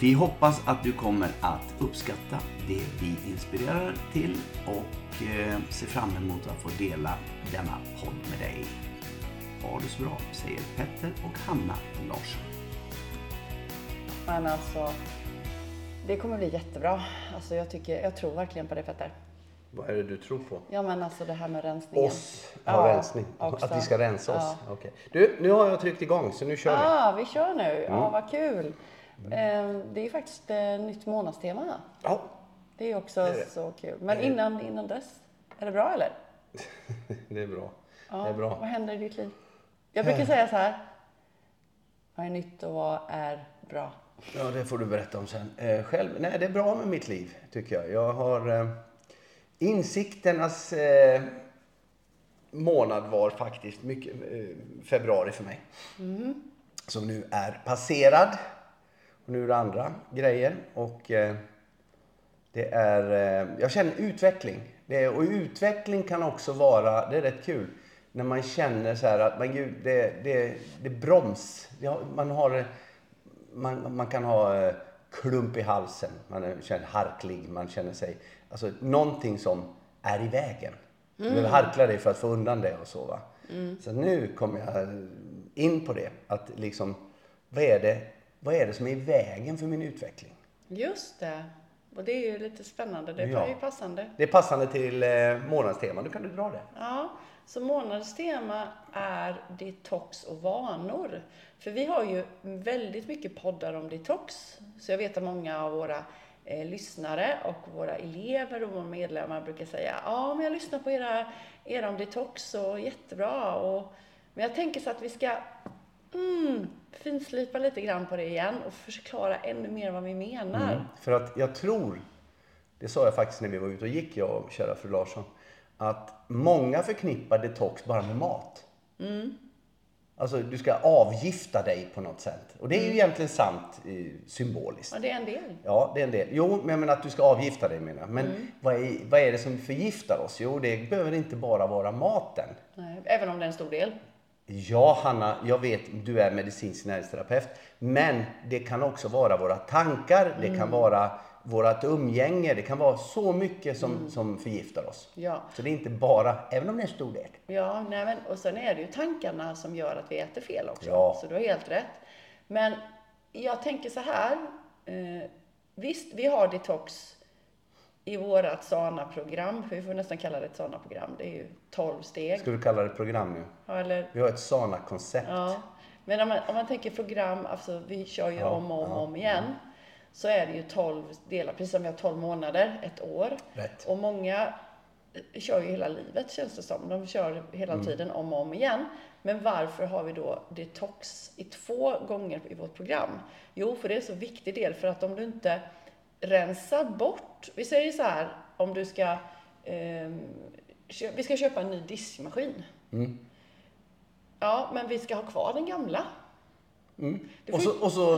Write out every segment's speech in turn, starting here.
Vi hoppas att du kommer att uppskatta det vi inspirerar till och eh, ser fram emot att få dela denna podd med dig. Ha det så bra, säger Petter och Hanna Larsson. Men alltså, det kommer bli jättebra. Alltså jag, tycker, jag tror verkligen på det Petter. Vad är det du tror på? Ja men alltså det här med rensningen. Oss? Ja, rensning. också. Att vi ska rensa oss? Ja. Okej. Du, nu har jag tryckt igång så nu kör vi. Ah, vi kör nu. Ja, Mm. vad kul. Eh, Det är faktiskt eh, nytt månadstema. Ja, Det är också Det är det. så kul. Men innan, innan dess, är det bra eller? det är bra. Ja, Det är bra. Vad händer i ditt liv? Jag brukar säga så här. Vad är nytt och vad är bra? Ja, det får du berätta om sen. Eh, själv? Nej, det är bra med mitt liv, tycker jag. Jag har... Eh, insikternas eh, månad var faktiskt mycket februari för mig. Som nu är passerad. Och nu är det andra grejer. Och eh, det är... Eh, jag känner utveckling. Det och utveckling kan också vara... Det är rätt kul. När man känner så här att, men gud, det, det, det broms. Man har man, man kan ha eh, klump i halsen, man känner harklig, man känner sig... Alltså någonting som är i vägen. Du behöver harkla dig för att få undan det och så va. Så nu kommer jag in på det. Att liksom, vad är det, vad är det som är i vägen för min utveckling? Just det. Och det är ju lite spännande. Det Ja. är ju passande. Det är passande till eh, månadstema, nu kan du dra det. Ja, så månadens tema är detox och vanor. För vi har ju väldigt mycket poddar om detox. Så jag vet att många av våra eh, lyssnare och våra elever och våra medlemmar brukar säga ja, men jag lyssnar på era, era om detox och jättebra. Och, men jag tänker så att vi ska mm, finslipa lite grann på det igen och förklara ännu mer vad vi menar. För att jag tror, det sa jag faktiskt när vi var ute och gick, jag och kära fru Larsson, att många förknippar detox bara med mat. Alltså du ska avgifta dig på något sätt. Och det är ju egentligen sant eh, symboliskt. Ja, det är en del. Ja, det är en del. Jo, men jag menar att du ska avgifta dig menar. Men vad, är, vad är det som förgiftar oss? Jo, det behöver inte bara vara maten. Nej, Även om det är en stor del. Ja, Hanna, jag vet, du är medicinsk näringsterapeut. Men det kan också vara våra tankar, det kan vara vårt umgänge, det kan vara så mycket som, som förgiftar oss. Ja. Så det är inte bara, även om det är en stor del. Ja, nej men, och sen är det ju tankarna som gör att vi äter fel också. Ja. Så du har helt rätt. Men jag tänker så här. Eh, visst, vi har detox i vårat SANA-program. För vi får nästan kalla det ett SANA-program. Det är ju 12 steg. Ska vi kalla det program nu? Ja, eller, Vi har ett SANA-koncept. ja. Men om man, om man tänker program, alltså vi kör ju Ja, om och om, ja, om igen. Så är det ju 12 delar, precis som vi har 12 månader, ett år. Rätt. Och många eh, kör ju hela livet känns det som. De kör hela Mm. tiden om och om igen. Men varför har vi då detox i två gånger i vårt program? Jo, för det är en så viktig del. För att om du inte rensar bort. Vi säger så här, om du ska... kö- vi ska köpa en ny diskmaskin. Mm. Ja, men vi ska ha kvar den gamla. Du Och så, och så,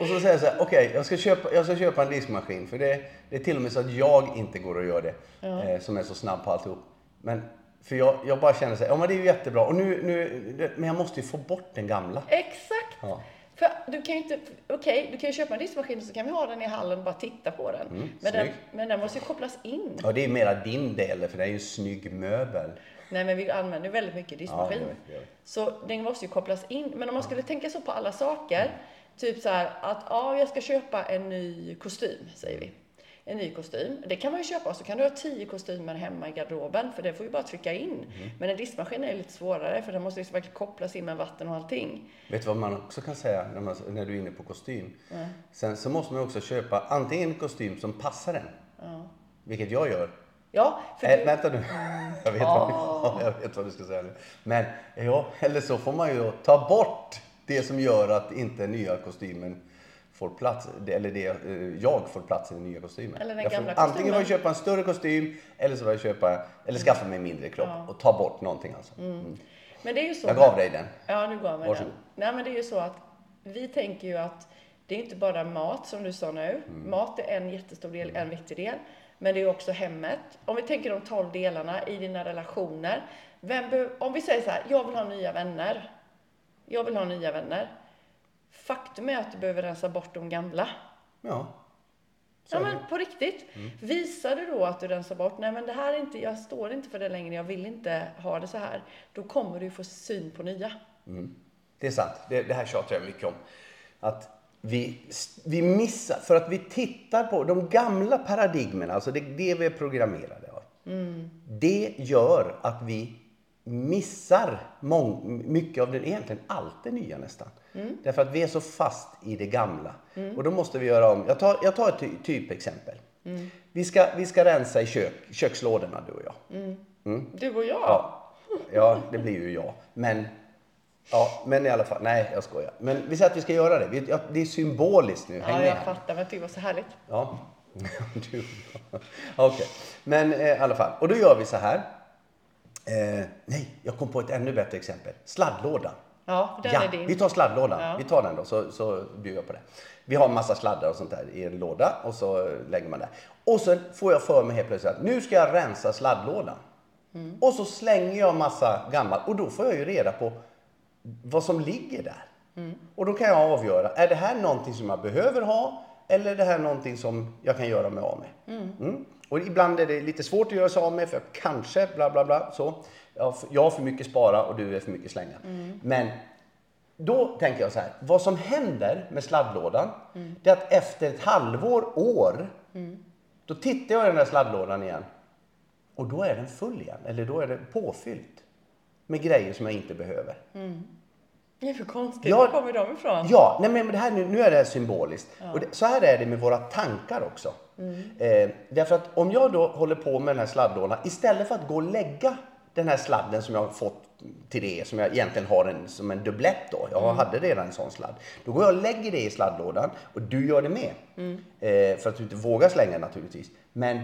och så säger jag så här, okej, jag, ska köpa, jag ska köpa en diskmaskin. För det, det är till och med så att jag inte går och gör det. Eh, som är så snabb på alltihop. Men, för jag, jag bara känner så här, ja men det är ju jättebra. Och nu, nu, men jag måste ju få bort den gamla. Exakt! Ja. För du kan ju inte, okej, du kan ju köpa en diskmaskin så kan vi ha den i hallen och bara titta på den. men, den men den måste ju kopplas in. Ja, det är mera din del, för det är ju en snygg möbel. Nej, men vi använder ju väldigt mycket diskmaskin. Ja, det det. Så den måste ju kopplas in. Men om man skulle tänka så på alla saker. Typ så här att, ja, jag ska köpa en ny kostym, säger vi. En ny kostym. Det kan man ju köpa och så kan du ha tio kostymer hemma i garderoben för det får ju bara trycka in. Mm. Men en diskmaskin är lite svårare för den måste liksom verkligen kopplas in med vatten och allting. Vet du vad man också kan säga när, man, när du är inne på kostym? Sen så måste man också köpa antingen en kostym som passar en. Vilket jag gör. Ja, för Äh, du, vänta nu. Jag vet, vad, jag vet vad du ska säga nu. Men ja, eller så får man ju ta bort det som gör att inte nya kostymen får plats. Eller det, eh, jag får plats i den nya kostymen. Eller den jag får, gamla antingen får kostymen. jag köpa en större kostym eller så får jag köpa, eller skaffa mig en mindre kropp och ta bort någonting alltså. Mm. men det är ju så. Jag gav dig den. Ja, du gav mig Varsågod. den. Nej, men det är ju så att vi tänker ju att det är inte bara mat som du sa nu. Mm. Mat är en jättestor del, en viktig del. Men det är också hemmet. Om vi tänker de tolv delarna i dina relationer. Vem om vi säger så här, jag vill ha nya vänner. Jag vill ha nya vänner. Faktum är att du behöver rensa bort de gamla. Ja. Så Ja men på riktigt. Visar du då att du rensar bort, nej men det här är inte, jag står inte för det längre, jag vill inte ha det så här. Då kommer du få syn på nya. Det är sant. Det, det här tjatar jag mycket om. Att vi, vi missar, för att vi tittar på de gamla paradigmen, alltså det, det vi är programmerade av. Det gör att vi missar mycket av det, egentligen allt det nya nästan. Därför att vi är så fast i det gamla. Och då måste vi göra om. Jag tar, jag tar ett ty, typexempel. Vi, ska, vi ska rensa i kök, kökslådorna du och jag. Du och jag. Ja, ja det blir ju jag. Men, ja, men i alla fall, nej jag skojar. Men vi säger att vi ska göra det. Vi, ja, det är symboliskt nu, häng Ja, med jag här. fattar, men det var så härligt. Ja, du. Okej, men eh, i alla fall. Och då gör vi så här. Eh, nej, jag kom på ett ännu bättre exempel. Sladdlådan. Ja, den ja, är din. vi tar sladdlådan. Ja. Vi tar den då, så, så bjuder jag på det. Vi har en massa sladdar och sånt där i en låda och så lägger man där. Och sen får jag för mig helt plötsligt att nu ska jag rensa sladdlådan. Mm. Och så slänger jag massa gammalt och då får jag ju reda på vad som ligger där. Mm. Och då kan jag avgöra, är det här någonting som jag behöver ha eller är det här någonting som jag kan göra mig av med? Mm. Och ibland är det lite svårt att göra sig av med för kanske bla bla bla så. Jag har för- mycket spara och du är för mycket slänga. Men då tänker jag så här, vad som händer med sladdlådan, det är att efter ett halvår, år, då tittar jag i den där sladdlådan igen. Och då är den full igen, eller då är den påfylld. Med grejer som jag inte behöver. Det är för konstigt. Ja. Var kommer de ifrån? Ja, nej men det här, nu, nu är det symboliskt. Och det, så här är det med våra tankar också. Eh, därför att om jag då håller på med den här sladdlådan, istället för att gå och lägga den här sladden som jag har fått till det, som jag egentligen har en, som en dubblett då. Jag hade redan en sån sladd. Då går jag och lägger det i sladdlådan och du gör det med. Eh, för att du inte vågar slänga naturligtvis. Men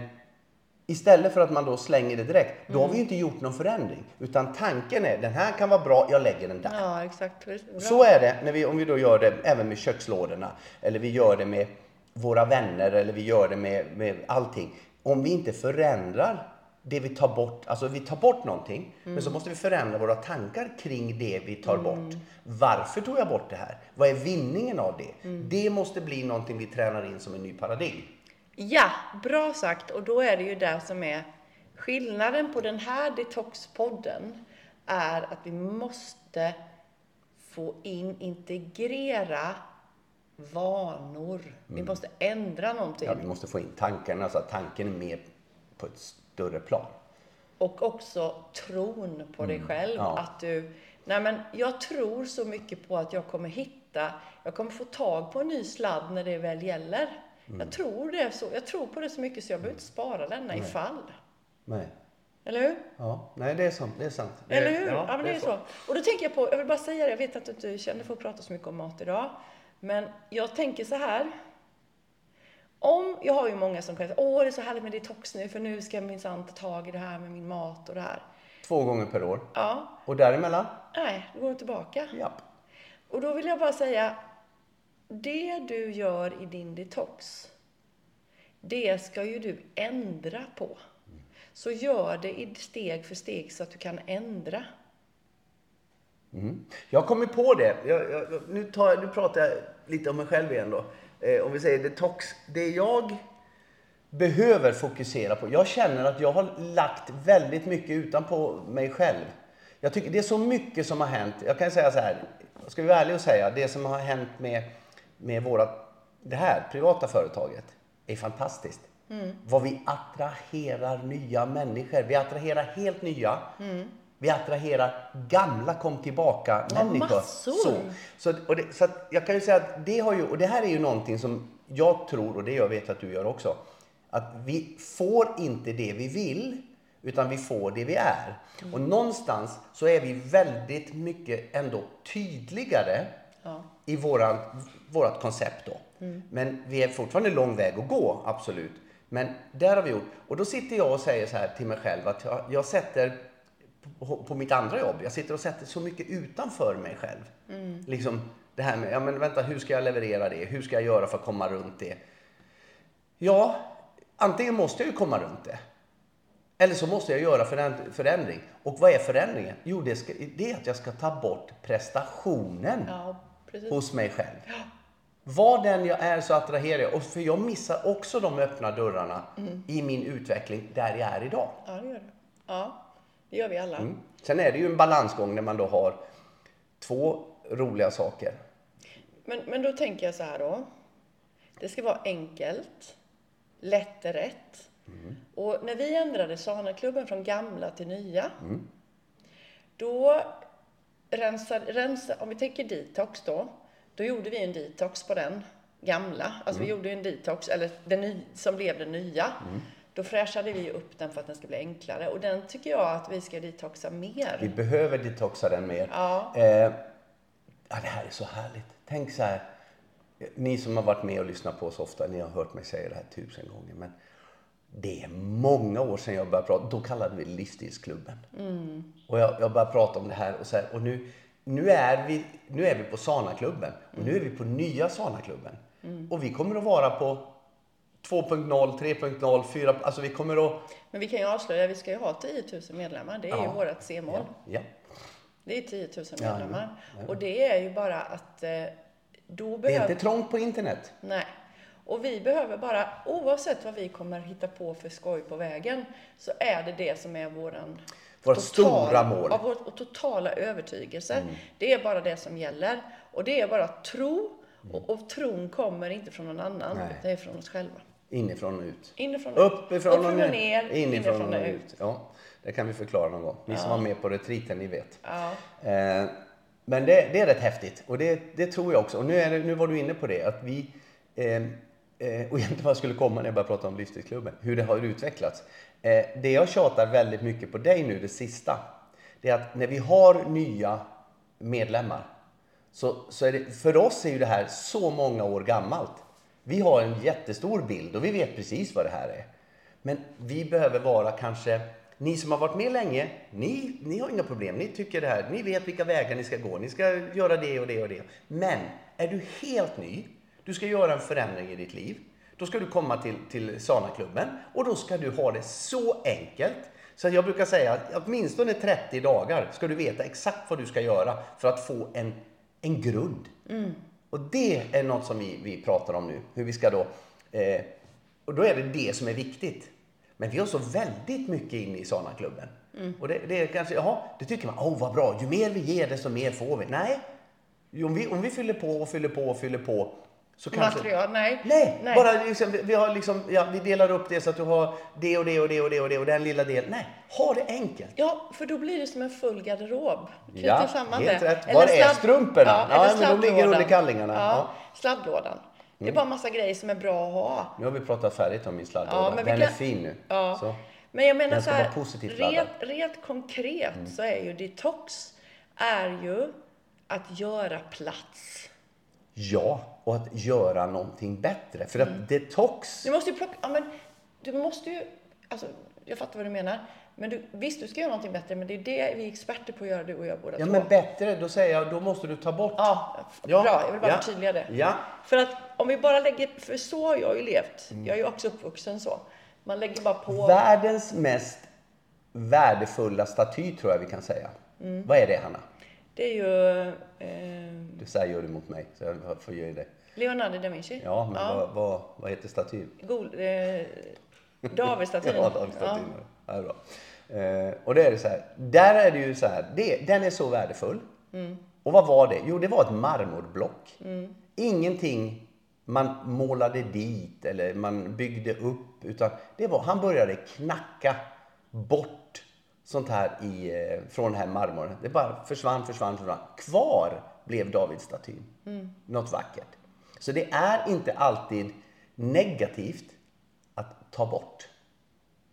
Istället för att man då slänger det direkt, då har vi ju inte gjort någon förändring. Utan tanken är, den här kan vara bra, jag lägger den där. Ja, exakt. Bra. Så är det när vi, om vi då gör det även med kökslådorna. Eller vi gör det med våra vänner eller vi gör det med, med allting. Om vi inte förändrar det vi tar bort, alltså vi tar bort någonting. Men så måste vi förändra våra tankar kring det vi tar bort. Varför tog jag bort det här? Vad är vinningen av det? Det måste bli någonting vi tränar in som en ny paradigm. Ja, bra sagt. Och då är det ju det som är skillnaden på den här detoxpodden är att vi måste få in, integrera vanor. Vi måste ändra någonting. Ja, vi måste få in tankarna så att tanken är mer på ett större plan. Och också tron på dig själv. ja. Att du, nej men jag tror så mycket på att jag kommer hitta, jag kommer få tag på en ny sladd när det väl gäller. Jag tror det så. Jag tror på det så mycket så jag behöver inte spara denna ifall. Nej. Eller hur? Ja, nej det är sant. Det är sant. Det, Eller hur? Ja, men det är så. Och då tänker jag på, jag vill bara säga det, jag vet att du inte känner för att prata så mycket om mat idag. Men jag tänker så här. Om, jag har ju många som säga, åh det är så härligt med detox nu för nu ska jag minsann ta tag i det här med min mat och det här. Två gånger per år. Ja, Och däremellan? nej, då går det tillbaka. Japp. Och då vill jag bara säga, det du gör i din detox, det ska ju du ändra på. Så gör det steg för steg så att du kan ändra. Jag kommer på det. Jag, jag, nu, tar, nu pratar jag lite om mig själv igen då. Eh, om vi säger detox. Det jag behöver fokusera på. Jag känner att jag har lagt väldigt mycket utanpå mig själv. Jag tycker det är så mycket som har hänt. Jag kan säga så här. Ska vara ärlig och säga. Det som har hänt med, med våra, det här privata företaget är fantastiskt. Vad vi attraherar nya människor. Vi attraherar helt nya. Vi attraherar gamla kom tillbaka Ja, massor. Så, så, och det, så jag kan ju säga att det har ju, och det här är ju någonting som jag tror, och det jag vet att du gör också, att vi får inte det vi vill, utan vi får det vi är. Och någonstans så är vi väldigt mycket ändå tydligare Ja. i våran, vårat koncept då. Men vi är fortfarande lång väg att gå, absolut. Men där har vi gjort. Och då sitter jag och säger så här till mig själv att jag, jag sätter på, på mitt andra jobb, jag sitter och sätter så mycket utanför mig själv. Liksom det här med, ja men vänta, hur ska jag leverera det? Hur ska jag göra för att komma runt det? Ja, antingen måste jag ju komma runt det. Eller så måste jag göra föränd- förändring. Och vad är förändringen? Jo, det, ska, det är att jag ska ta bort prestationen Ja, hos mig själv. Var den jag är så attraherar jag. Och för jag missar också de öppna dörrarna i min utveckling där jag är idag. Ja, det gör det. Ja, det gör vi alla. Mm. Sen är det ju en balansgång när man då har två roliga saker. Men, men då tänker jag så här då. Det ska vara enkelt, lätt är rätt. Och när vi ändrade Saneklubben från gamla till nya, då rensade, rensa, om vi tänker detox då, då gjorde vi en detox på den gamla. Alltså vi gjorde en detox, eller den ny, som blev den nya. Då fräschade vi upp den för att den ska bli enklare. Och den tycker jag att vi ska detoxa mer. Vi behöver detoxa den mer. Ja. Eh, ja, det här är så härligt. Tänk så här. Ni som har varit med och lyssnat på oss ofta, ni har hört mig säga det här tusen gånger. Men det är många år sedan jag började prata. Då kallade vi det Livsstilsklubben. Och jag, jag började prata om det här och, så här, och nu, nu, är vi, nu är vi på Sana-klubben. Och nu är vi på nya Sana-klubben. Och vi kommer att vara på 2.0, 3.0, 4. Alltså vi kommer att... Men vi kan ju avslöja, vi ska ju ha 10 000 medlemmar. Det är ju Ja. vårt C-mål. Ja. Det är 10 000 Ja, medlemmar. ja. Och det är ju bara att eh, då Det är behöver... inte trångt på internet. Nej. Och vi behöver bara, oavsett vad vi kommer hitta på för skoj på vägen, så är det det som är våran Vårt stora mål. Ja, vår totala övertygelse. Det är bara det som gäller. Och det är bara tro. Och, och tron kommer inte från någon annan, Nej. det är från oss själva. Inifrån och ut. Inifrån och ut. Uppifrån och ner. ner, Inifrån och ut. Ja, det kan vi förklara någon gång. Ni som var med på retriten, ni vet. Ja. Eh, men det, det är rätt häftigt och det, det tror jag också. Och nu, det, nu var du inne på det, att vi... Eh, eh, och egentligen vad jag skulle komma när jag började prata om Livstidsklubben, hur det har utvecklats. Eh, det jag tjatar väldigt mycket på dig nu, det sista, det är att när vi har nya medlemmar, så, så är det, för oss är ju det här så många år gammalt. Vi har en jättestor bild och vi vet precis vad det här är. Men vi behöver vara kanske, ni som har varit med länge, ni, ni har inga problem. Ni tycker det här, ni vet vilka vägar ni ska gå. Ni ska göra det och det och det. Men är du helt ny, du ska göra en förändring i ditt liv. Då ska du komma till, till Sana-klubben och då ska du ha det så enkelt. Så jag brukar säga att åtminstone 30 dagar ska du veta exakt vad du ska göra för att få en, en grund. Mm. Och det är något som vi, vi pratar om nu. Hur vi ska då... Eh, och då är det det som är viktigt. Men vi har så väldigt mycket inne i Sana-klubben. Och det, det är kanske, jaha, det tycker man, åh vad bra, ju mer vi ger desto mer får vi. Nej, om vi, om vi fyller på och fyller på och fyller på så kanske... Material, nej. Nej, bara liksom, vi, har liksom, ja, vi delar upp det så att du har det och det och det och det och det och den lilla delen. Nej, ha det enkelt. Ja, för då blir det som en full garderob. Knyter Ja, samman helt det. rätt. Eller Var är sladd- strumporna? Ja, eller men de ligger under kallingarna. Ja, Ja. Mm. sladdlådan. Det är bara massa grejer som är bra att ha. Nu har vi pratat färdigt om min sladdlåda. Ja, men den är kan- fin nu. Ja. Så. Men jag menar så här. Mm. rent, rent konkret så är ju detox är ju att göra plats. Ja, och att göra någonting bättre. För att detox... Du måste ju plocka, ja men du måste ju, alltså jag fattar vad du menar. Men du, visst, du ska göra någonting bättre, men det är det vi är experter på att göra, du och jag båda Ja, två. men bättre, då säger jag, då måste du ta bort. Ja, Ja, bra. Jag vill bara ja, förtydliga det. ja. För att om vi bara lägger, för så har jag ju levt. Mm. Jag är ju också uppvuxen så. Man lägger bara på. Världens mest värdefulla staty tror jag vi kan säga. Mm. Vad är det, Hanna? Det är ju eh, Du säger gör du mot mig, så jag får göra det. Leonardo da Vinci. Ja, men Vad, vad, vad heter statyn? Eh, Davidstatyn. Ja, Davidstatyn. Ja. Ja, bra. Eh, och det är det så här, där är det ju så här, det, den är så värdefull. Mm. Och vad var det? Jo, det var ett marmorblock. Ingenting man målade dit eller man byggde upp Utan det var, han började knacka bort sånt här i, eh, från den här marmorn. Det bara försvann, försvann, försvann. Kvar blev Davidstatyn. Mm. Något vackert. Så det är inte alltid negativt att ta bort.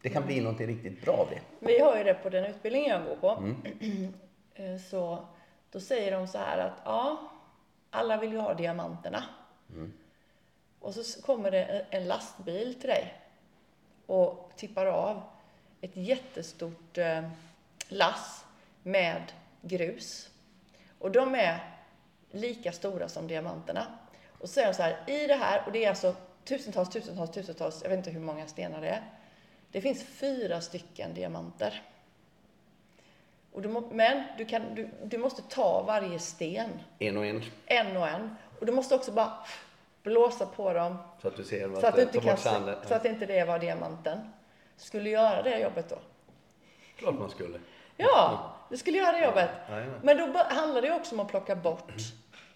Det kan bli något riktigt bra av det. Vi har ju det på den utbildning jag går på. Mm. Så då säger de så här att ja, alla vill ju ha diamanterna. Mm. Och så kommer det en lastbil till dig och tippar av ett jättestort eh, lass med grus. Och de är lika stora som diamanterna. Och så säger de så här, i det här, och det är alltså tusentals, tusentals, tusentals, jag vet inte hur många stenar det är. Det finns fyra stycken diamanter. Och du må, men du, kan, du, du måste ta varje sten. En och en. En och en. Och du måste också bara blåsa på dem. Så att du ser så att, du inte kan, så att inte det var diamanten. Skulle göra det jobbet då? Klart man skulle. Ja, du skulle göra det jobbet. Ja, Men då handlar det också om att plocka bort.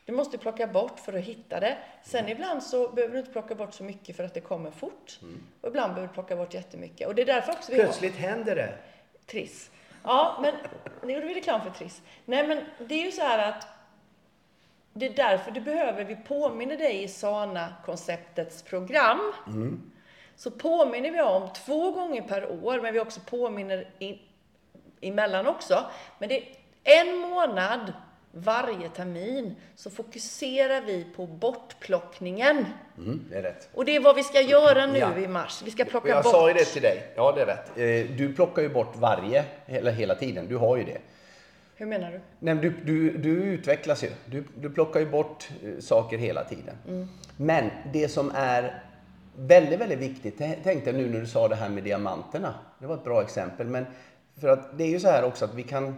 Du måste plocka bort för att hitta det. Sen ibland så behöver du inte plocka bort så mycket för att det kommer fort. Mm. Och ibland behöver du plocka bort jättemycket. Och det är därför också vi Plötsligt har... händer det. Triss. Ja, men nu gjorde vi reklam för Triss. Nej, men det är ju så här att det är därför du behöver, vi påminner dig i Sana-konceptets program. Mm. Så påminner vi om två gånger per år, men vi också påminner in, emellan också. Men det är en månad varje termin så fokuserar vi på bortplockningen. Mm, det är rätt. Och det är vad vi ska göra nu ja. i mars. Vi ska plocka jag bort. Jag sa ju det till dig. Ja, det är rätt. Eh, du plockar ju bort varje, eller hela tiden. Du har ju det. Hur menar du? Nej, du, du, du utvecklas ju. Du, du plockar ju bort eh, saker hela tiden. Mm. Men det som är väldigt, väldigt viktigt. Tänkte jag nu när du sa det här med diamanterna. Det var ett bra exempel. Men för att det är ju så här också att vi kan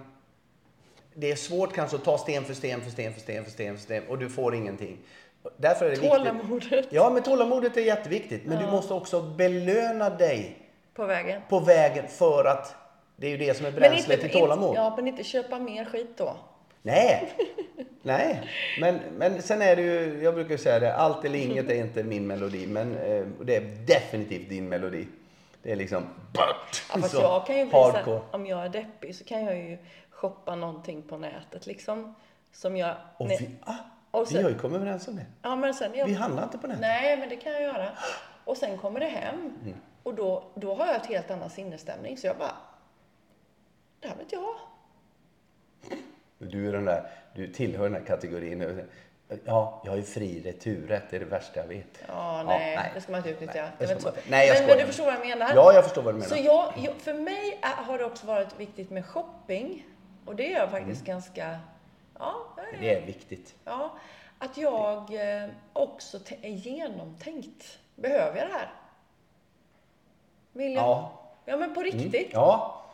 det är svårt kanske att ta sten för sten för sten för sten för sten för sten och du får ingenting. Därför är det tålamodet. Viktigt. Ja, men tålamodet är jätteviktigt. Men ja. du måste också belöna dig på vägen. på vägen för att det är ju det som är bränslet till tålamod. ja, men inte köpa mer skit då. Nej, nej. Men, men sen är det ju, jag brukar säga det, allt eller inget är inte min melodi. Men eh, det är definitivt din melodi. Det är liksom bort. Ja, fast jag kan ju bli om jag är deppig så kan jag ju shoppa någonting på nätet liksom. Som jag... Och vi, ah, och sen, vi har ju kommit överens om det. Ja, men sen jag, vi handlar inte på nätet. Nej, men det kan jag göra. Och sen kommer det hem. Mm. Och då, då har jag ett helt annan sinnesstämning. Så jag bara, det här vill inte jag ha. Du är den där, du tillhör den här kategorin. Ja, jag har ju fri returrätt. Det är det värsta jag vet. Ja, nej, ja, nej. det ska man inte utnyttja. Nej, det inte nej jag men, men, du förstår vad jag menar? Ja, jag förstår vad du menar. Så jag, jag, för mig har det också varit viktigt med shopping. Och det är jag faktiskt mm. ganska... Ja, är, det är viktigt. Ja, att jag eh, också är genomtänkt. Behöver jag det här? Vill jag? Ja. Ja, men på mm. riktigt. Mm. Ja.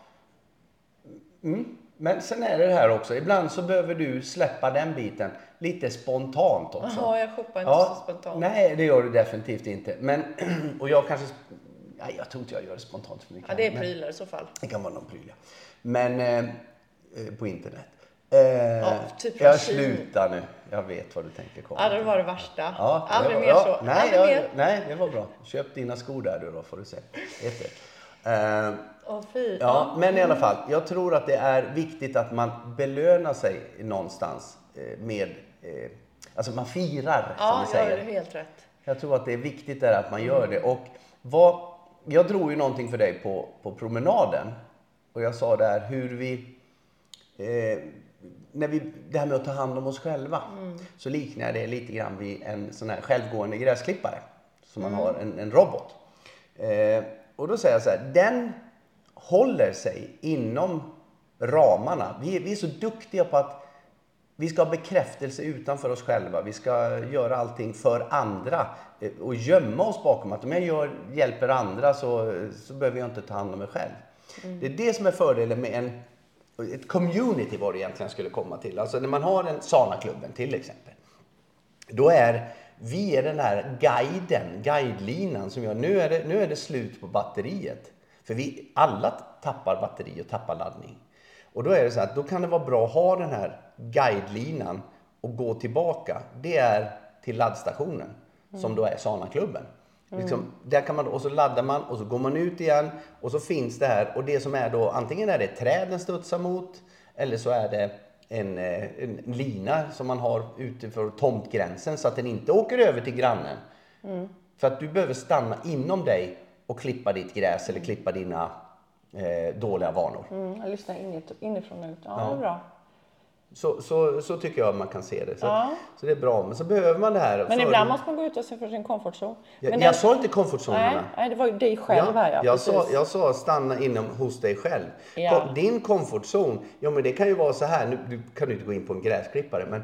Mm. Men sen är det det här också, ibland så behöver du släppa den biten lite spontant också. Ja, jag shoppar inte ja, så spontant. Nej, det gör du definitivt inte. Men, och jag kanske, nej jag tror inte jag gör det spontant för mycket. Ja, det är prylar i så fall. Det kan vara någon pryl, Men, eh, eh, på internet. Eh, ja, typ jag slutar nu. Jag vet vad du tänker komma. Ja, det var det värsta. Ja, Aldrig var, mer ja, så. Nej, jag, mer. nej, det var bra. Köp dina skor där du då, får du se. Ett, eh, Åh, fy. Ja, men i alla fall. Jag tror att det är viktigt att man belönar sig någonstans eh, med... Eh, alltså man firar, ja, som vi säger. Ja, det är helt rätt. Jag tror att det är viktigt där att man gör det. Och vad, jag drog ju någonting för dig på, på promenaden. Och jag sa där hur vi... Eh, när vi, det här med att ta hand om oss själva. Mm. Så liknar jag det lite grann vid en sån här självgående gräsklippare. Som man mm. har, en, en robot. Eh, och då säger jag så här, den håller sig inom ramarna. Vi, vi är så duktiga på att vi ska ha bekräftelse utanför oss själva. Vi ska göra allting för andra eh, och gömma oss bakom att om jag gör, hjälper andra så, så behöver jag inte ta hand om mig själv. Mm. Det är det som är fördelen med en, ett community var det egentligen skulle komma till. Alltså när man har en Sana-klubben till exempel. Då är vi är den här guiden, guidelinan som gör, nu är det, nu är det slut på batteriet. För vi alla tappar batteri och tappar laddning. Och då är det så att då kan det vara bra att ha den här guidelinan och gå tillbaka. Det är till laddstationen mm. som då är Sana-klubben. Liksom, där kan man, och så laddar man och så går man ut igen och så finns det här. Och det som är då, antingen är det ett träd den studsar mot eller så är det en, eh, en lina som man har utifrån tomtgränsen så att den inte åker över till grannen. För att du behöver stanna inom dig och klippa ditt gräs eller klippa dina eh, dåliga vanor. Mm, jag lyssnar inifrån, och ut. Ja, det är bra. Så, så, så tycker jag man kan se det. Så, Ja. så det är bra. Men så behöver man det här. Men ibland måste man gå ut och se för sin comfortzone. Jag, Men jag det- sa inte comfortzonerna. Nej, nej, det var ju dig själv här ja. jag, sa, jag sa stanna inom hos dig själv. Ja. Din comfortzone, ja men det kan ju vara så här, nu du kan du inte gå in på en gräsklippare, men,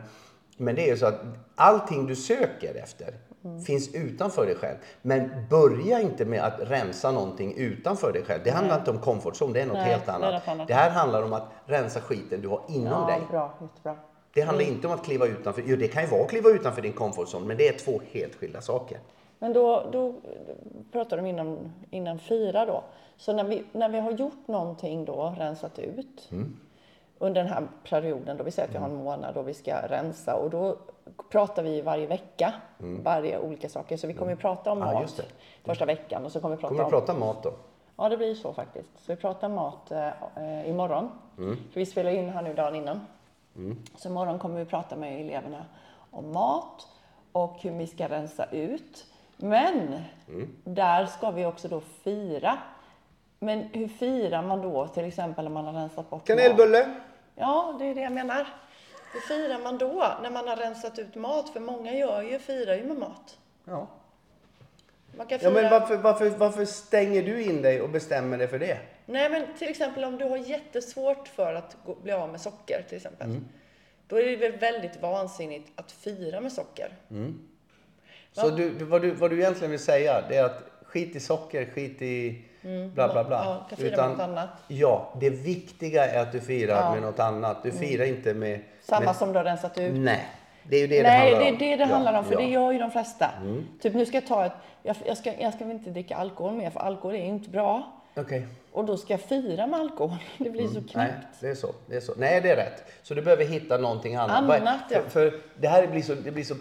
men det är ju så att allting du söker efter Mm. finns utanför dig själv. Men börja inte med att rensa någonting utanför dig själv. Det handlar inte om comfortzone, det är något Nej, helt det annat. annat. Det här handlar om att rensa skiten du har inom ja, dig. bra, jättebra. Det handlar inte om att kliva utanför, jo det kan ju vara att kliva utanför din comfortzone, men det är två helt skilda saker. Men då, då pratar de innan, innan fyra då. Så när vi, när vi har gjort någonting då, rensat ut, Mm. Under den här perioden då vi säger att vi har en månad då vi ska rensa och då pratar vi varje vecka, varje olika saker. Så vi kommer ju prata om Mm. Ja, mat första veckan och så kommer vi prata Kommer om... prata mat då? Ja, det blir så faktiskt. Så vi pratar mat eh, eh, imorgon. För vi spelar in här nu dagen innan. Så imorgon kommer vi prata med eleverna om mat och hur vi ska rensa ut. Men där ska vi också då fira. Men hur firar man då till exempel när man har rensat bort mat? Kanelbulle? Ja, det är det jag menar. Hur firar man då när man har rensat ut mat? För många gör ju, firar ju med mat. Ja. Man kan Ja, fira... men varför, varför, varför stänger du in dig och bestämmer dig för det? Nej, men till exempel om du har jättesvårt för att gå, bli av med socker till exempel. Då är det väl väldigt vansinnigt att fira med socker. Så du, du, vad, du, vad du egentligen vill säga, det är att skit i socker, skit i bla bla bla. Mm. Ja, kan fira med något annat. Ja, det viktiga är att du firar med något annat. Du firar inte med... Samma med, som du har rensat ut. Nej, det är ju det Nej, det handlar det om. är det det Ja, handlar om, för ja. Mm. det gör ju de flesta. Typ nu ska jag ta ett, jag, jag, ska, jag ska väl inte dricka alkohol mer, för alkohol är ju inte bra. Okej. Och då ska jag fira med alkohol. Det blir så knäppt. Nej, det är så. Det är så. Nej, det är rätt. Så du behöver hitta någonting annat. Annat, ja. för, för det här blir så... Det, blir så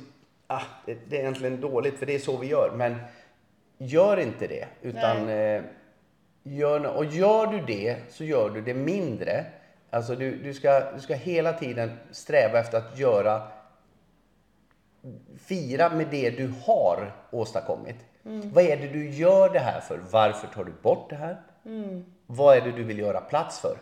ah, det, det är egentligen dåligt, för det är så vi gör. Men gör inte det. Utan, eh, gör, och gör du det, så gör du det mindre. Alltså du, du, ska, du ska hela tiden sträva efter att göra fira med det du har åstadkommit. Vad är det du gör det här för? Varför tar du bort det här? Vad är det du vill göra plats för?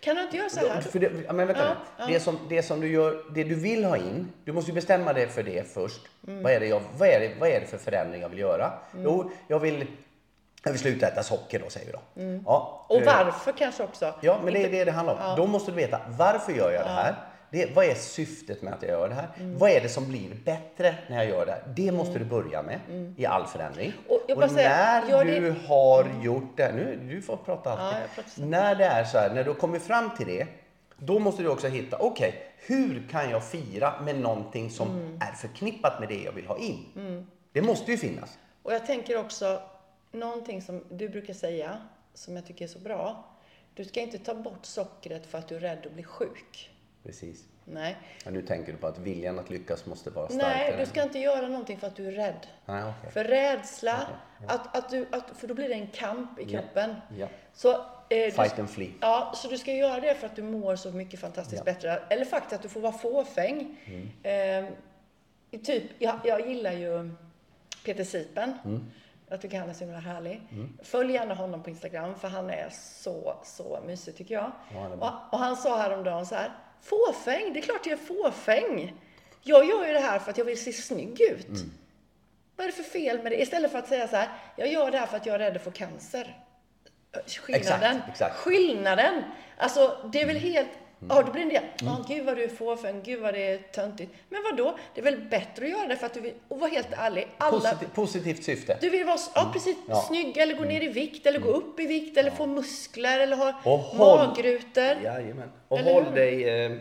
Kan du inte göra så här? För det, ja, men vänta Ja, nu. Det, som, det som du gör, det du vill ha in, du måste ju bestämma dig för det först. Vad, är det jag, vad, är det, vad är det för förändring jag vill göra? Jo, jag vill, jag vill sluta äta socker då, säger vi då. Ja, Och eh, varför kanske också? Ja, men det är det det handlar om. Då måste du veta, varför gör jag det här? Det, vad är syftet med att jag gör det här? Mm. Vad är det som blir bättre när jag gör det här? Det måste du börja med i all förändring. Mm. Och säger, när det- du har gjort det, nu du får prata alltid. Ja, när det är så här, när du kommer fram till det, då måste du också hitta, okej, hur kan jag fira med någonting som Mm. är förknippat med det jag vill ha in? Det måste ju finnas. Och jag tänker också, någonting som du brukar säga, som jag tycker är så bra. Du ska inte ta bort sockret för att du är rädd att bli sjuk. Precis. Nej. Ja, nu tänker du på att viljan att lyckas måste vara starkare. Nej, du ska inte göra någonting för att du är rädd. Nej, okej. För rädsla, Att, att du, att, för då blir det en kamp i kroppen. Ja. Så, eh, du, Fight and flee. Ja, så du ska göra det för att du mår så mycket fantastiskt bättre. Eller faktiskt att du får vara fåfäng. Eh, i typ, jag, jag gillar ju Peter Sipen. Jag tycker han är så himla härlig. Följ gärna honom på Instagram för han är så, så mysig tycker jag. Ja, han och, och han sa häromdagen så här, fåfäng, det är klart jag är fåfäng. Jag gör ju det här för att jag vill se snygg ut. Vad är det för fel med det? Istället för att säga så här, jag gör det här för att jag är rädd att få cancer. Skillnaden. Exakt, exakt. Skillnaden. Alltså, det är väl helt... Ja, då blir det ja, gud vad du är fåfäng, gud vad det är töntigt. Men vad då? Det är väl bättre att göra det för att du vill... Och var helt ärlig, alla... Positiv, positivt syfte. Du vill vara ja, precis, Ja. snygg eller gå ner i vikt eller gå upp i vikt eller få muskler eller ha Och håll- magrutor. Jajamän. Och Eller håll hur? dig... Eh,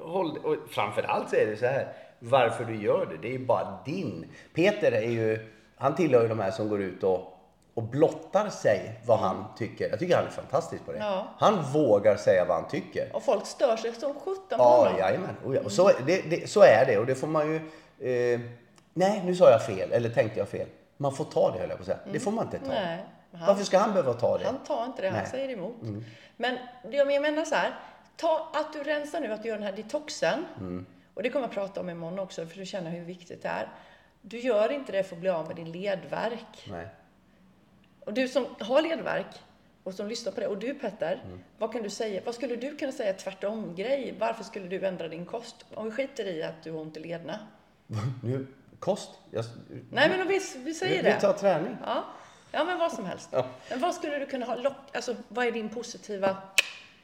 håll, och framförallt så är det så här. Varför du gör det, det är ju bara din. Peter är ju... Han tillhör ju de här som går ut och, och blottar sig vad han tycker. Jag tycker han är fantastisk på det. Ja. Han vågar säga vad han tycker. Och folk stör sig som sjutton på Ja, honom. jajamän. Oh, ja. Och så, det, det, så är det och det får man ju... Eh, nej, nu sa jag fel, eller tänkte jag fel. man får ta det höll jag på att säga. Det får man inte ta. Nej. Han, Varför ska han behöva ta det? han tar inte det, han Nej. Mm. säger emot. Men det jag menar så här, ta att du rensar nu, att du gör den här detoxen. Mm. Och det kommer jag prata om imorgon också, för du känner hur viktigt det är. Du gör inte det för att bli av med din ledvärk. Nej. Och du som har ledvärk och som lyssnar på det, och du Petter, Mm. vad kan du säga? Vad skulle du kunna säga tvärtom grej? Varför skulle du ändra din kost? Om vi skiter i att du har ont i lederna. Nu, kost? Jag, Nej, men om vi, vi säger vi, det. vi tar träning. Ja, ja men vad som helst. Ja. Men vad skulle du kunna ha lock... Alltså, vad är din positiva...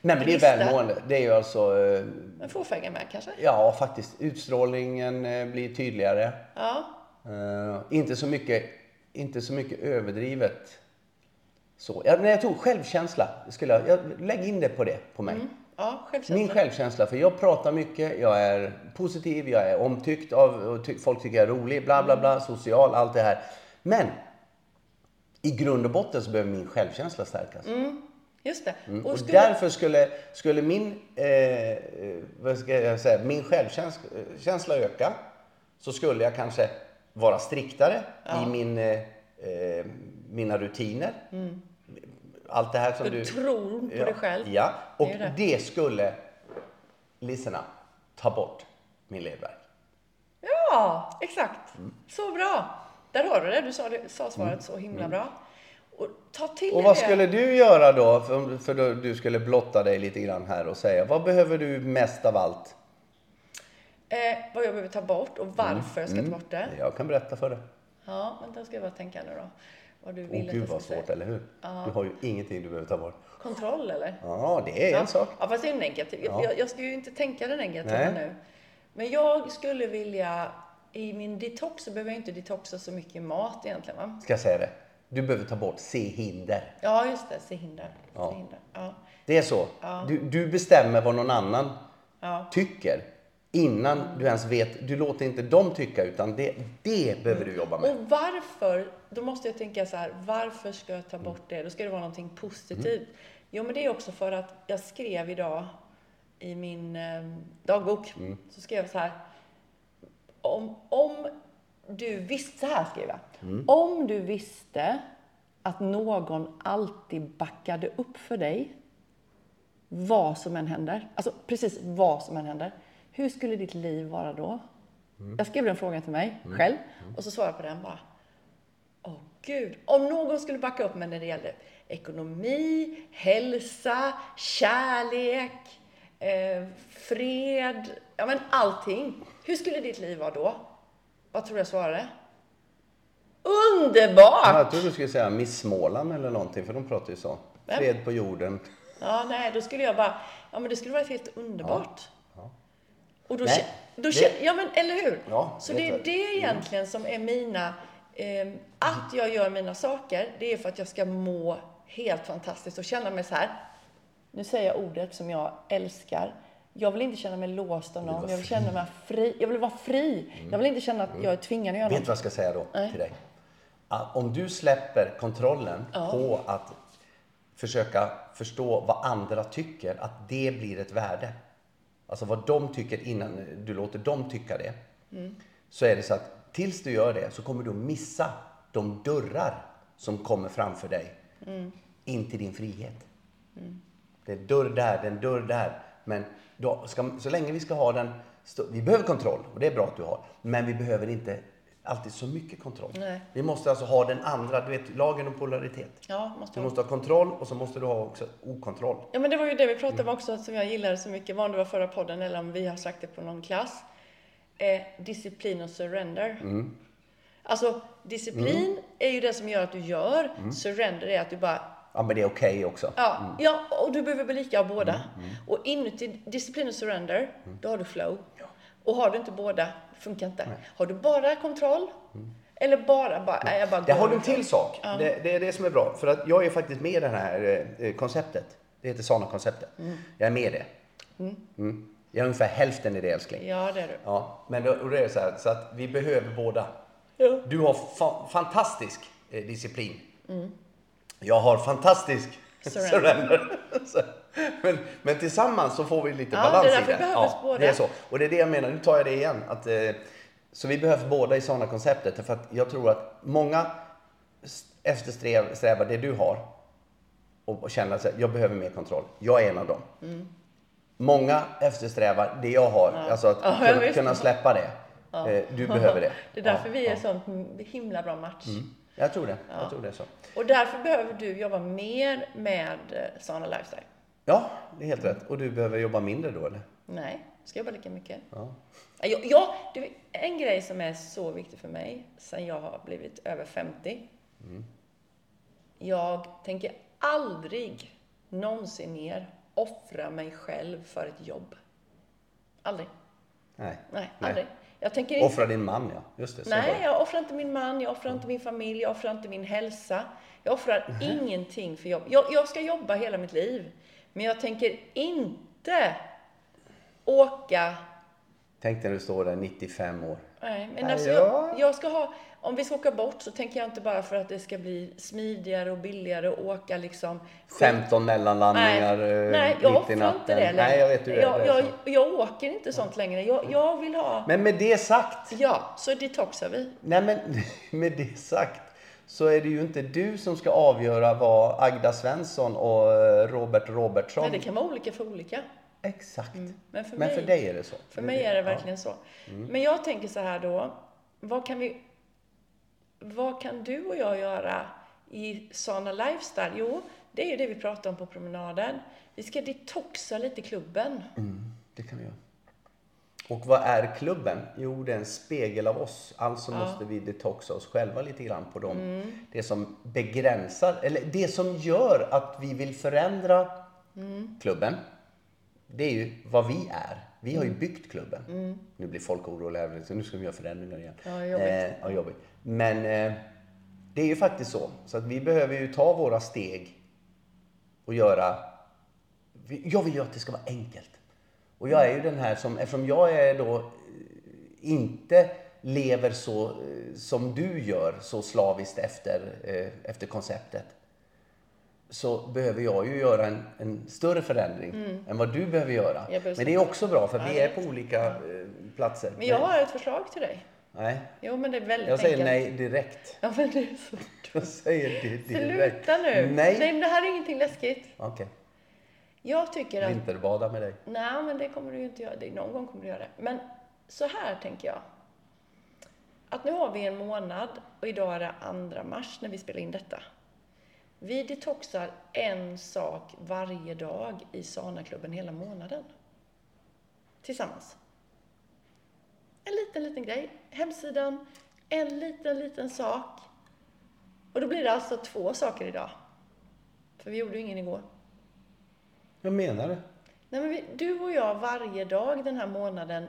Nej men det är välmående. Det är ju alltså, eh, En fåfänga med kanske? ja faktiskt, utstrålningen eh, blir tydligare. Ja. Eh, inte, så mycket, inte så mycket överdrivet. Så, ja, nej, jag tror självkänsla. Skulle jag, jag, lägg in det på det, på mig. Ja, självkänsla. Min självkänsla, för jag pratar mycket, jag är positiv, jag är omtyckt av, ty, folk tycker jag är rolig, bla bla bla, social, allt det här. Men i grund och botten så behöver min självkänsla stärkas. Just det. Mm. Och Och skulle... därför skulle, skulle min, eh, vad ska jag säga, min självkänsla öka så skulle jag kanske vara striktare i min, eh, eh, mina rutiner. Allt det här som Mm. Du du... tror på ja, dig själv. Ja, och Det det. det. skulle, lyssna, ta bort min ledvärk. Ja, exakt. Mm. Så bra. Där har du det. Du sa, det, sa svaret så himla bra. Och ta till Mm. Och vad det. skulle du göra då? För, för då, du skulle blotta dig lite grann här och säga, vad behöver du mest av allt? Eh, vad jag behöver ta bort och varför jag ska ta bort det. Jag kan berätta för dig. Ja, men då ska jag bara tänka nu då. Vad du vill att gud vad svårt, säga. eller hur? Du har ju ingenting du behöver ta bort. Kontroll eller? Ja, det är en sak. Ja, fast det är negativt. Jag, Ja. jag, jag ska ju inte tänka det negativa nu. Men jag skulle vilja, i min detox så behöver jag inte detoxa så mycket mat egentligen va? Ska jag säga det? Du behöver ta bort se hinder. Ja, just det. Se hinder. Ja. Se hinder. Ja. Det är så. Du, du bestämmer vad någon annan Ja. tycker innan du ens vet. Du låter inte dem tycka utan det, det behöver du jobba med. Och varför, då måste jag tänka så här, varför ska jag ta bort det? Då ska det vara någonting positivt. Jo, men det är också för att jag skrev idag i min eh, dagbok, så skrev jag så här, om, om du visste, så här skrev jag, om du visste att någon alltid backade upp för dig, vad som än händer, alltså precis vad som än händer, hur skulle ditt liv vara då? Jag skrev den frågan till mig själv och så svarade jag på den bara. Åh gud, om någon skulle backa upp mig när det gäller ekonomi, hälsa, kärlek, eh, fred, ja men allting. Hur skulle ditt liv vara då? Vad tror du jag svarade? Underbart! Jag trodde du skulle säga Miss Småland eller någonting för de pratar ju så. Fred på jorden. Ja, nej, då skulle jag bara, ja men det skulle vara helt underbart. Och då, Nej, då det- ja men eller hur? Ja, så det är jag. det egentligen som är mina, ehm, att jag gör mina saker, det är för att jag ska må helt fantastiskt och känna mig så här. Nu säger jag ordet som jag älskar. Jag vill inte känna mig låst av någon. Jag vill. Mm. känna mig fri. Jag vill vara fri. Jag vill inte känna att jag är tvingad att göra Vet du vad jag ska säga då Nej. till dig? Att om du släpper kontrollen på att försöka förstå vad andra tycker, att det blir ett värde. Alltså vad de tycker innan du låter dem tycka det. Så är det så att tills du gör det så kommer du att missa de dörrar som kommer framför dig in till din frihet. Det är en dörr där, det är en dörr där. Men då ska, så länge vi ska ha den... Vi behöver kontroll och det är bra att du har. Men vi behöver inte alltid så mycket kontroll. Nej. Vi måste alltså ha den andra, du vet lagen om polaritet. Ja, måste Du måste ha kontroll och så måste du ha också okontroll. Ja, men det var ju det vi pratade om också, som jag gillade så mycket, var det var förra podden eller om vi har sagt det på någon klass. Eh, disciplin och surrender. Alltså, disciplin är ju det som gör att du gör. Surrender är att du bara, Ja men det är okej också. ja, ja, och du behöver bli lika av båda. Och inuti disciplin och surrender, då har du flow. Och har du inte båda, funkar inte. Har du bara kontroll, eller bara, bara, nej, jag bara Det har du en med till sak. Det, det är det som är bra. För att jag är faktiskt med i det här eh, konceptet. Det heter Sana-konceptet. Jag är med i det. Mm. Jag är ungefär hälften i det älskling. Ja, det är du. Ja, men då, och det är så här, så att vi behöver båda. Ja. Du har fa- fantastisk eh, disciplin. Jag har fantastisk Surrender. surrender. Men, men tillsammans så får vi lite Ja, balans det i det. ja, båda. Det är så. Och det är det jag menar, nu tar jag det igen. Att, eh, så vi behövs båda i sådana konceptet. För att jag tror att många s- eftersträva det du har och, och känna att jag behöver mer kontroll. Jag är en av dem. Många eftersträvar det jag har, alltså att Mm. Ja, kunna, kunna släppa det. Eh, Du behöver det. Det är därför Ja, vi är ja. sånt himla bra match. Jag tror det. Jag tror det är så. Och därför behöver du jobba mer med eh, Sana Lifestyle. Ja, det är helt rätt. Och du behöver jobba mindre då eller? Nej, ska jobba lika mycket. Ja. Jag, jag, du, en grej som är så viktig för mig sen jag har blivit över 50. Jag tänker aldrig någonsin mer offra mig själv för ett jobb. Aldrig. Nej. Nej, Nej. Jag tänker inte... Offra din man, ja. Just det. Nej, det. jag offrar inte min man, jag offrar inte min familj, jag offrar inte min hälsa. Jag offrar ingenting för jobb. Jag, jag ska jobba hela mitt liv. Men jag tänker inte åka Tänk när du står där 95 år. Nej, men alltså ja. jag, jag ska ha, om vi ska åka bort så tänker jag inte bara för att det ska bli smidigare och billigare att åka liksom. 15 mellanlandningar Nej, eh, nej jag mitt i natten. inte det. Nej, jag vet hur det jag, är jag, så. jag åker inte sånt längre. Jag, jag vill ha, Men med det sagt, ja, så detoxar vi. nej men med det sagt så är det ju inte du som ska avgöra vad Agda Svensson och eh, Robert Robertsson... Nej, det kan vara olika för olika. Exakt. Men för, Men mig, för dig är det så. för mig är det Ja. verkligen så. Men jag tänker så här då, vad kan vi, vad kan du och jag göra i Sana Lifestyle? Jo, det är ju det vi pratar om på promenaden. Vi ska detoxa lite klubben. Mm, det kan vi göra. Och vad är klubben? Jo, det är en spegel av oss. Alltså måste vi detoxa oss själva lite grann på dem. Mm. Det som begränsar, eller det som gör att vi vill förändra Mm. klubben. Det är ju vad vi är. Vi har ju Mm. byggt klubben. Nu blir folk oroliga, så nu ska vi göra förändringar igen. Ja, jobbigt. Eh, ja, jobbigt. Men eh, det är ju faktiskt så. Så att vi behöver ju ta våra steg och göra... Jag vill ju att det ska vara enkelt. Och jag är ju den här som, eftersom jag är då eh, inte lever så eh, som du gör, så slaviskt efter, eh, efter konceptet. Så behöver jag ju göra en, en större förändring än vad du behöver göra. Men det är också bra för Ja, vi är på olika eh, platser. Men jag har ett förslag till dig. Nej, Jo, men det är väldigt jag säger enkelt. nej direkt. Ja, men det är så... Jag säger det direkt. Sluta nu! Nej. Nej, men det här är ingenting läskigt. Okej, Jag tycker att... vinterbada med dig. Nej, men det kommer du ju inte göra. Det, någon gång kommer du göra det. Men så här tänker jag. Att nu har vi en månad och idag är det andra mars när vi spelar in detta. Vi detoxar en sak varje dag i Sana-klubben hela månaden. Tillsammans. En liten, liten grej. Hemsidan, en liten, liten sak. Och då blir det alltså två saker idag. För vi gjorde ju ingen igår. Jag menar det. Nej, men vi, du och jag varje dag den här månaden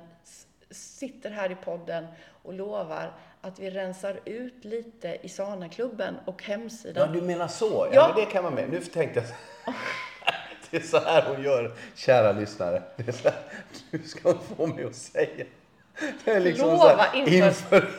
sitter här i podden och lovar att vi rensar ut lite i Sana-klubben och Ja, hemsidan. du menar så. Ja, Ja. men det kan vara med. Nu tänkte jag... Det är så här hon gör, kära lyssnare. Det är så här, du ska få mig att säga. Det är liksom Lova så här, inför- inför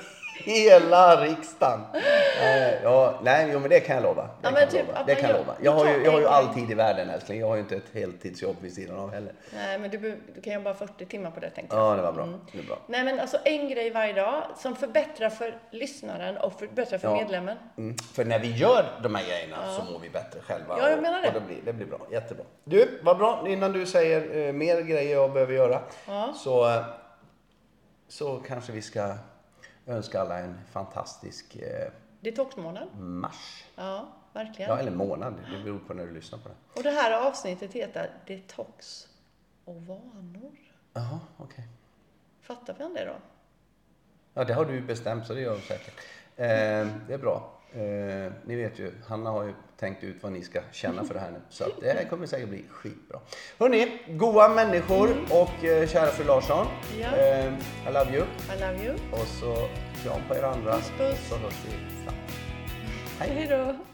hela riksdagen. Eh, Ja, nej, jo, men det kan jag lova. Det Ja, kan jag typ lova. Det kan jag lova. Jag har ju, jag har ju all tid i världen älskling. Jag har ju inte ett heltidsjobb vid sidan av heller. Nej, men du, du kan jobba 40 timmar på det tänkte jag. Ja, det var bra. Det är bra. Nej, men alltså en grej varje dag som förbättrar för lyssnaren och förbättrar för Ja. medlemmen. Mm. För när vi gör de här grejerna så mår vi bättre själva. Ja, jag menar det. Och det, blir, det blir bra. Jättebra. Du, vad bra. Innan du säger eh, mer grejer jag behöver göra Ja. så, så kanske vi ska önska alla en fantastisk eh, Detoxmånad. mars. Ja, verkligen. Ja, eller månad. Det beror på när du lyssnar på det. Och det här avsnittet heter Detox och vanor. Jaha, okej. Fattar vi det då? Ja, det har du bestämt så det gör du säkert. Eh, det är bra. Eh, ni vet ju, Hanna har ju tänkt ut vad ni ska känna för det här nu. Så att det här kommer säkert bli skitbra. Hörni, goa människor och eh, kära fru Larsson. Ja. Eh, I love you. I love you. Och så kram på er andra. Puss, puss. Så hörs vi snart. Hej. Hej då.